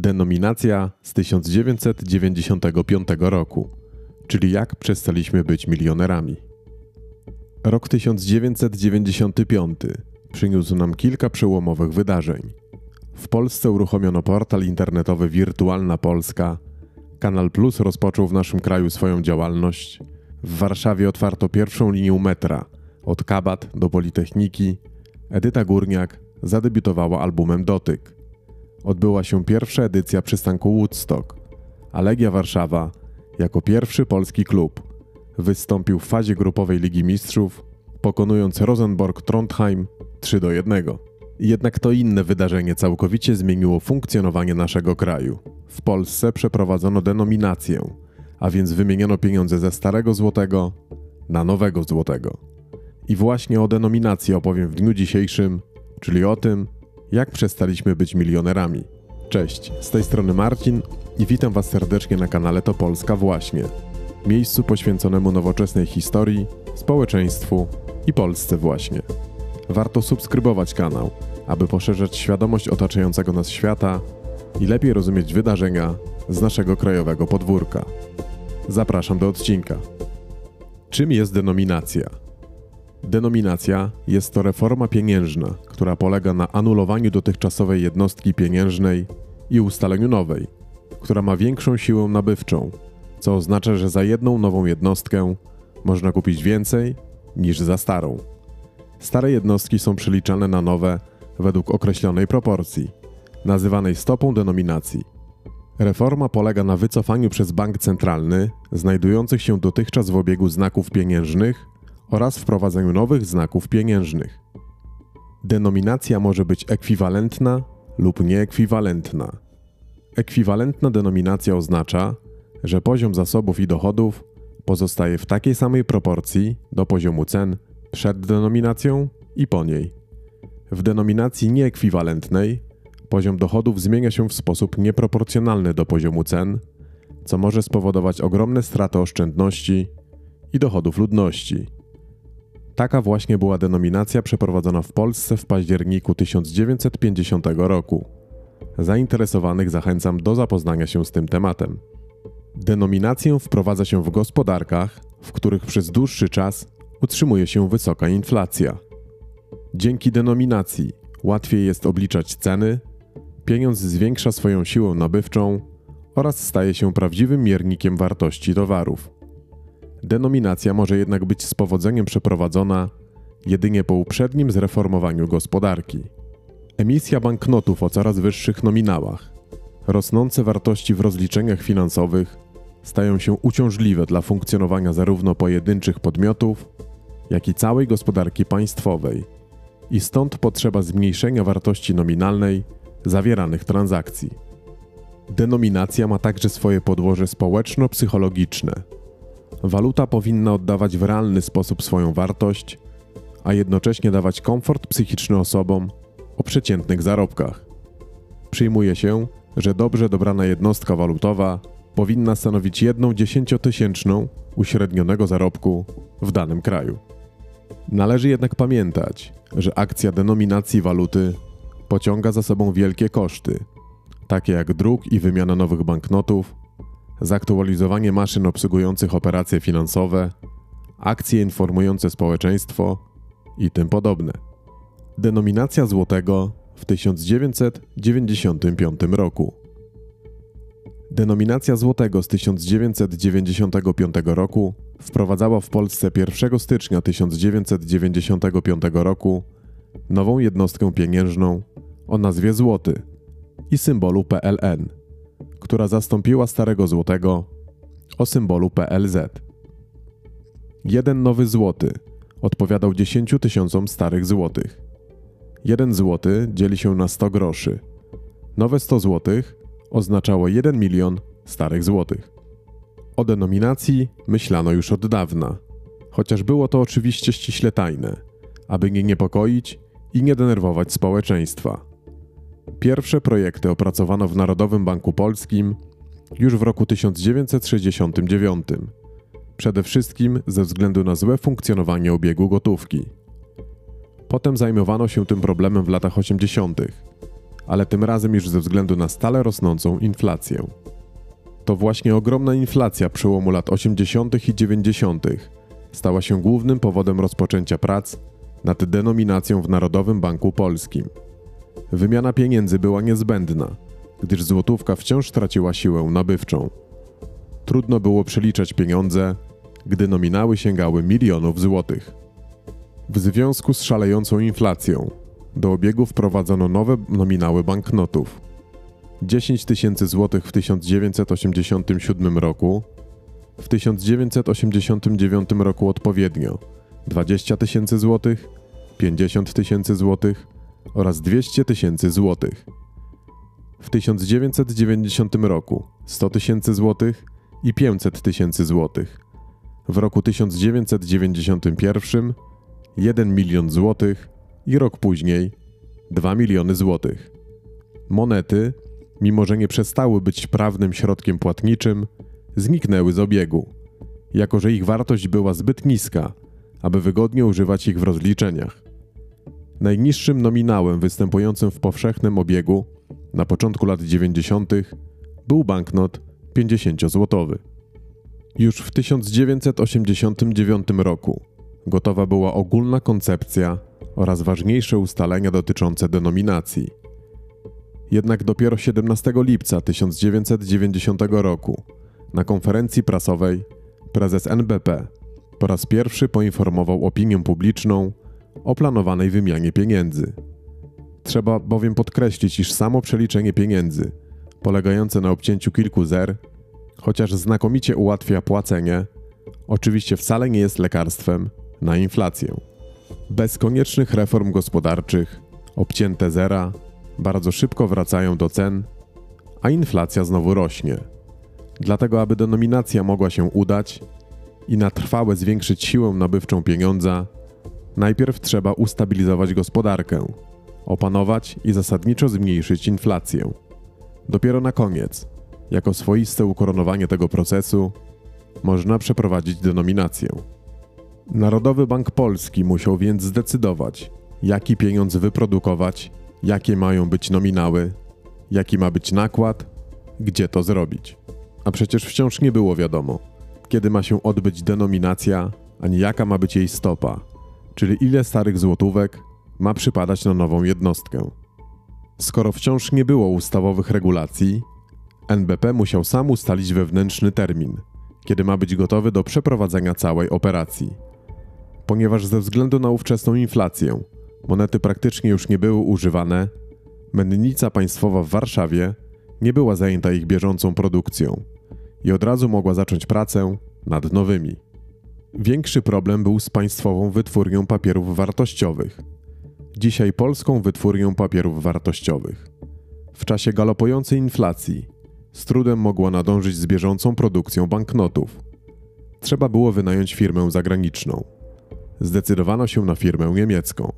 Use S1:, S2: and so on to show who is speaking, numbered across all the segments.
S1: Denominacja z 1995 roku, czyli jak przestaliśmy być milionerami. Rok 1995 przyniósł nam kilka przełomowych wydarzeń. W Polsce uruchomiono portal internetowy Wirtualna Polska, Kanal Plus rozpoczął w naszym kraju swoją działalność, w Warszawie otwarto pierwszą linię metra od Kabat do Politechniki, Edyta Górniak zadebiutowała albumem Dotyk. Odbyła się pierwsza edycja przystanku Woodstock, a Legia Warszawa, jako pierwszy polski klub, wystąpił w fazie grupowej Ligi Mistrzów, pokonując Rosenborg Trondheim 3 do 1. Jednak to inne wydarzenie całkowicie zmieniło funkcjonowanie naszego kraju. W Polsce przeprowadzono denominację, a więc wymieniono pieniądze ze starego złotego na nowego złotego. I właśnie o denominacji opowiem w dniu dzisiejszym, czyli o tym, jak przestaliśmy być milionerami. Cześć, z tej strony Marcin i witam Was serdecznie na kanale To Polska Właśnie, miejscu poświęconemu nowoczesnej historii, społeczeństwu i Polsce właśnie. Warto subskrybować kanał, aby poszerzać świadomość otaczającego nas świata i lepiej rozumieć wydarzenia z naszego krajowego podwórka. Zapraszam do odcinka. Czym jest denominacja? Denominacja jest to reforma pieniężna, która polega na anulowaniu dotychczasowej jednostki pieniężnej i ustaleniu nowej, która ma większą siłę nabywczą, co oznacza, że za jedną nową jednostkę można kupić więcej niż za starą. Stare jednostki są przeliczane na nowe według określonej proporcji, nazywanej stopą denominacji. Reforma polega na wycofaniu przez bank centralny znajdujących się dotychczas w obiegu znaków pieniężnych oraz wprowadzeniu nowych znaków pieniężnych. Denominacja może być ekwiwalentna lub nieekwiwalentna. Ekwiwalentna denominacja oznacza, że poziom zasobów i dochodów pozostaje w takiej samej proporcji do poziomu cen przed denominacją i po niej. W denominacji nieekwiwalentnej poziom dochodów zmienia się w sposób nieproporcjonalny do poziomu cen, co może spowodować ogromne straty oszczędności i dochodów ludności. Taka właśnie była denominacja przeprowadzona w Polsce w październiku 1950 roku. Zainteresowanych zachęcam do zapoznania się z tym tematem. Denominację wprowadza się w gospodarkach, w których przez dłuższy czas utrzymuje się wysoka inflacja. Dzięki denominacji łatwiej jest obliczać ceny, pieniądz zwiększa swoją siłę nabywczą oraz staje się prawdziwym miernikiem wartości towarów. Denominacja może jednak być z powodzeniem przeprowadzona jedynie po uprzednim zreformowaniu gospodarki. Emisja banknotów o coraz wyższych nominałach, rosnące wartości w rozliczeniach finansowych stają się uciążliwe dla funkcjonowania zarówno pojedynczych podmiotów, jak i całej gospodarki państwowej, i stąd potrzeba zmniejszenia wartości nominalnej zawieranych transakcji. Denominacja ma także swoje podłoże społeczno-psychologiczne. Waluta powinna oddawać w realny sposób swoją wartość, a jednocześnie dawać komfort psychiczny osobom o przeciętnych zarobkach. Przyjmuje się, że dobrze dobrana jednostka walutowa powinna stanowić jedną dziesięciotysięczną uśrednionego zarobku w danym kraju. Należy jednak pamiętać, że akcja denominacji waluty pociąga za sobą wielkie koszty, takie jak druk i wymiana nowych banknotów, zaktualizowanie maszyn obsługujących operacje finansowe, akcje informujące społeczeństwo i tym podobne. Denominacja złotego w 1995 roku. Denominacja złotego z 1995 roku wprowadzała w Polsce 1 stycznia 1995 roku nową jednostkę pieniężną o nazwie złoty i symbolu PLN, która zastąpiła starego złotego o symbolu PLZ. Jeden nowy złoty odpowiadał 10 tysiącom starych złotych. Jeden złoty dzieli się na 100 groszy. Nowe 100 złotych oznaczało 1 milion starych złotych. O denominacji myślano już od dawna, chociaż było to oczywiście ściśle tajne, aby nie niepokoić i nie denerwować społeczeństwa. Pierwsze projekty opracowano w Narodowym Banku Polskim już w roku 1969, przede wszystkim ze względu na złe funkcjonowanie obiegu gotówki. Potem zajmowano się tym problemem w latach 80., ale tym razem już ze względu na stale rosnącą inflację. To właśnie ogromna inflacja przełomu lat 80. i 90. stała się głównym powodem rozpoczęcia prac nad denominacją w Narodowym Banku Polskim. Wymiana pieniędzy była niezbędna, gdyż złotówka wciąż traciła siłę nabywczą. Trudno było przeliczać pieniądze, gdy nominały sięgały milionów złotych. W związku z szalejącą inflacją do obiegu wprowadzono nowe nominały banknotów. 10 tysięcy złotych w 1987 roku, w 1989 roku odpowiednio 20 tysięcy złotych, 50 tysięcy złotych oraz 200 tysięcy złotych. W 1990 roku 100 tysięcy złotych i 500 tysięcy złotych. W roku 1991 1 milion złotych i rok później 2 miliony złotych. Monety, mimo że nie przestały być prawnym środkiem płatniczym, zniknęły z obiegu, jako że ich wartość była zbyt niska, aby wygodnie używać ich w rozliczeniach. Najniższym nominałem występującym w powszechnym obiegu na początku lat 90. był banknot 50-złotowy. Już w 1989 roku gotowa była ogólna koncepcja oraz ważniejsze ustalenia dotyczące denominacji. Jednak dopiero 17 lipca 1990 roku na konferencji prasowej prezes NBP po raz pierwszy poinformował opinię publiczną o planowanej wymianie pieniędzy. Trzeba bowiem podkreślić, iż samo przeliczenie pieniędzy, polegające na obcięciu kilku zer, chociaż znakomicie ułatwia płacenie, oczywiście wcale nie jest lekarstwem na inflację. Bez koniecznych reform gospodarczych, obcięte zera bardzo szybko wracają do cen, a inflacja znowu rośnie. Dlatego, aby denominacja mogła się udać i na trwałe zwiększyć siłę nabywczą pieniądza, najpierw trzeba ustabilizować gospodarkę, opanować i zasadniczo zmniejszyć inflację. Dopiero na koniec, jako swoiste ukoronowanie tego procesu, można przeprowadzić denominację. Narodowy Bank Polski musiał więc zdecydować, jaki pieniądz wyprodukować, jakie mają być nominały, jaki ma być nakład, gdzie to zrobić. A przecież wciąż nie było wiadomo, kiedy ma się odbyć denominacja, ani jaka ma być jej stopa, czyli ile starych złotówek ma przypadać na nową jednostkę. Skoro wciąż nie było ustawowych regulacji, NBP musiał sam ustalić wewnętrzny termin, kiedy ma być gotowy do przeprowadzenia całej operacji. Ponieważ ze względu na ówczesną inflację monety praktycznie już nie były używane, mennica państwowa w Warszawie nie była zajęta ich bieżącą produkcją i od razu mogła zacząć pracę nad nowymi. Większy problem był z państwową wytwórnią papierów wartościowych. Dzisiaj polską wytwórnią papierów wartościowych. W czasie galopującej inflacji z trudem mogła nadążyć z bieżącą produkcją banknotów. Trzeba było wynająć firmę zagraniczną. Zdecydowano się na firmę niemiecką.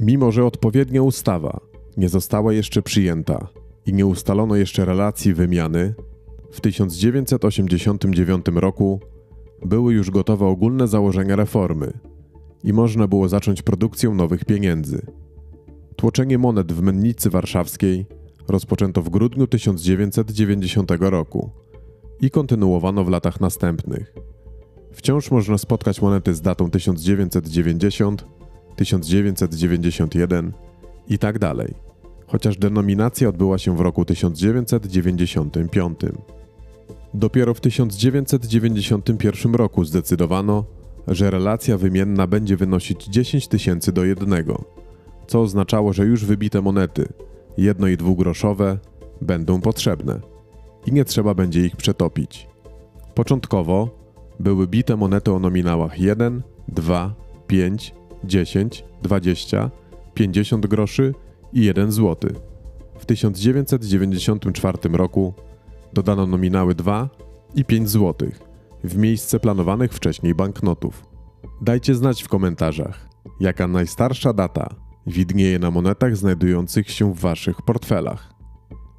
S1: Mimo, że odpowiednia ustawa nie została jeszcze przyjęta i nie ustalono jeszcze relacji wymiany, w 1989 roku były już gotowe ogólne założenia reformy i można było zacząć produkcję nowych pieniędzy. Tłoczenie monet w Mennicy Warszawskiej rozpoczęto w grudniu 1990 roku i kontynuowano w latach następnych. Wciąż można spotkać monety z datą 1990, 1991 i tak dalej, chociaż denominacja odbyła się w roku 1995. Dopiero w 1991 roku zdecydowano, że relacja wymienna będzie wynosić 10 tysięcy do jednego, co oznaczało, że już wybite monety, jedno i dwugroszowe, będą potrzebne i nie trzeba będzie ich przetopić. Początkowo były bite monety o nominałach 1, 2, 5, 10, 20, 50 groszy i 1 zł. W 1994 roku dodano nominały 2 i 5 zł w miejsce planowanych wcześniej banknotów. Dajcie znać w komentarzach, jaka najstarsza data widnieje na monetach znajdujących się w waszych portfelach.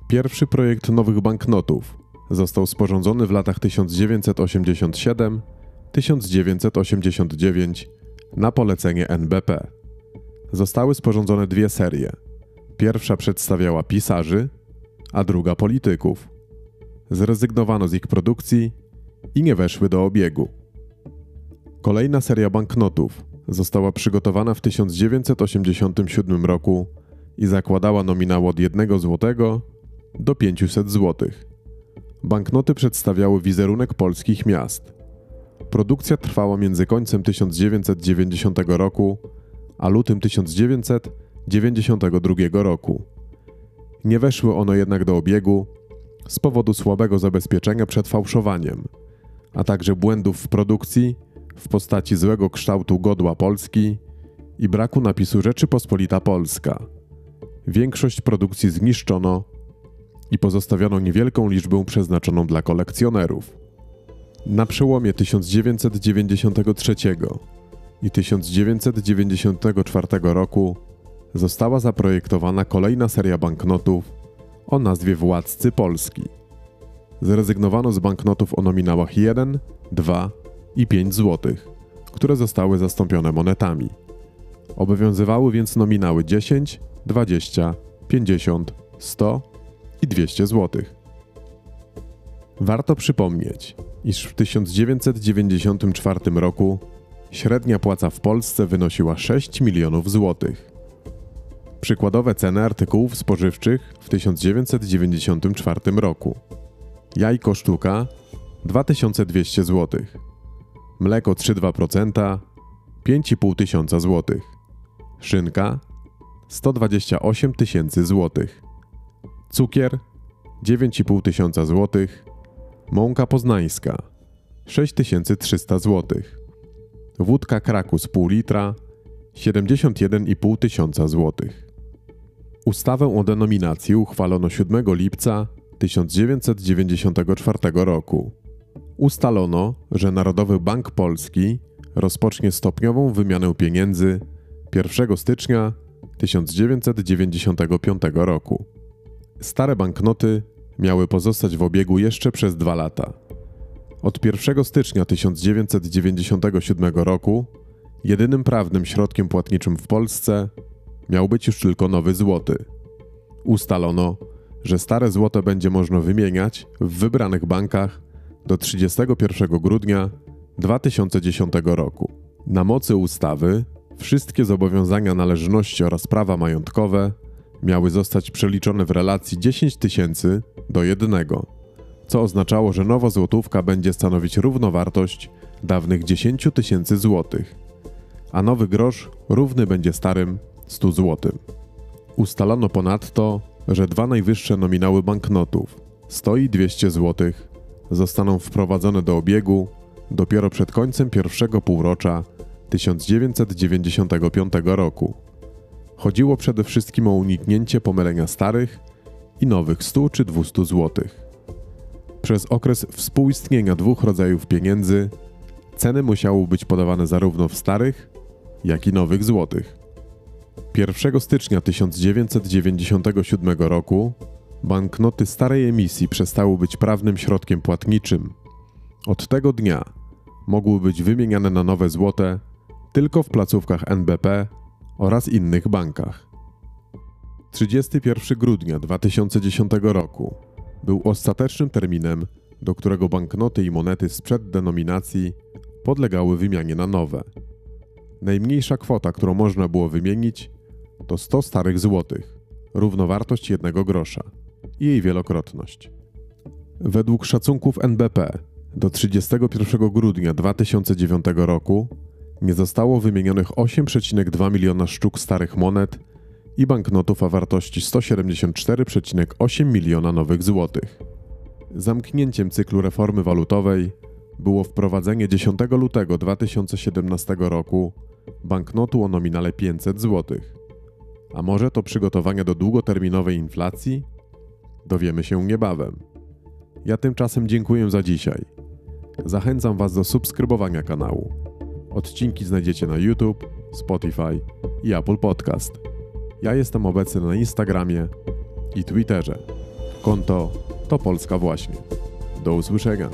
S1: Pierwszy projekt nowych banknotów został sporządzony w latach 1987-1989 na polecenie NBP. Zostały sporządzone dwie serie. Pierwsza przedstawiała pisarzy, a druga polityków. Zrezygnowano z ich produkcji i nie weszły do obiegu. Kolejna seria banknotów została przygotowana w 1987 roku i zakładała nominał od 1 zł do 500 zł. Banknoty przedstawiały wizerunek polskich miast. Produkcja trwała między końcem 1990 roku a lutym 1992 roku. Nie weszły one jednak do obiegu z powodu słabego zabezpieczenia przed fałszowaniem, a także błędów w produkcji w postaci złego kształtu godła Polski i braku napisu Rzeczypospolita Polska. Większość produkcji zniszczono i pozostawiono niewielką liczbę przeznaczoną dla kolekcjonerów. Na przełomie 1993 i 1994 roku została zaprojektowana kolejna seria banknotów o nazwie Władcy Polski. Zrezygnowano z banknotów o nominałach 1, 2 i 5 zł, które zostały zastąpione monetami. Obowiązywały więc nominały 10, 20, 50, 100 i 200 zł. Warto przypomnieć, iż w 1994 roku średnia płaca w Polsce wynosiła 6 milionów złotych. Przykładowe ceny artykułów spożywczych w 1994 roku. Jajko sztuka 2200 zł. Mleko 3,2% 5,5 tysiąca złotych. Szynka 128 tysięcy złotych. Cukier 9,5 tysiąca złotych. Mąka poznańska 6300 złotych. Wódka Krakus pół litra 71,5 tysiąca złotych. Ustawę o denominacji uchwalono 7 lipca 1994 roku. Ustalono, że Narodowy Bank Polski rozpocznie stopniową wymianę pieniędzy 1 stycznia 1995 roku. Stare banknoty miały pozostać w obiegu jeszcze przez dwa lata. Od 1 stycznia 1997 roku jedynym prawnym środkiem płatniczym w Polsce miał być już tylko nowy złoty. Ustalono, że stare złoto będzie można wymieniać w wybranych bankach do 31 grudnia 2010 roku. Na mocy ustawy wszystkie zobowiązania należności oraz prawa majątkowe miały zostać przeliczone w relacji 10 tysięcy do jednego, co oznaczało, że nowa złotówka będzie stanowić równowartość dawnych 10 tysięcy złotych, a nowy grosz równy będzie starym 100 złotym. Ustalono ponadto, że dwa najwyższe nominały banknotów 100 i 200 złotych zostaną wprowadzone do obiegu dopiero przed końcem pierwszego półrocza 1995 roku. Chodziło przede wszystkim o uniknięcie pomylenia starych i nowych 100 czy 200 złotych. Przez okres współistnienia dwóch rodzajów pieniędzy ceny musiały być podawane zarówno w starych, jak i nowych złotych. 1 stycznia 1997 roku banknoty starej emisji przestały być prawnym środkiem płatniczym. Od tego dnia mogły być wymieniane na nowe złote tylko w placówkach NBP oraz innych bankach. 31 grudnia 2010 roku był ostatecznym terminem, do którego banknoty i monety sprzed denominacji podlegały wymianie na nowe. Najmniejsza kwota, którą można było wymienić, to 100 starych złotych, równowartość jednego grosza i jej wielokrotność. Według szacunków NBP do 31 grudnia 2009 roku nie zostało wymienionych 8,2 miliona sztuk starych monet i banknotów o wartości 174,8 miliona nowych złotych. Zamknięciem cyklu reformy walutowej było wprowadzenie 10 lutego 2017 roku banknotu o nominale 500 zł. A może to przygotowania do długoterminowej inflacji? Dowiemy się niebawem. Ja tymczasem dziękuję za dzisiaj. Zachęcam Was do subskrybowania kanału. Odcinki znajdziecie na YouTube, Spotify i Apple Podcast. Ja jestem obecny na Instagramie i Twitterze. Konto to Polska właśnie. Do usłyszenia.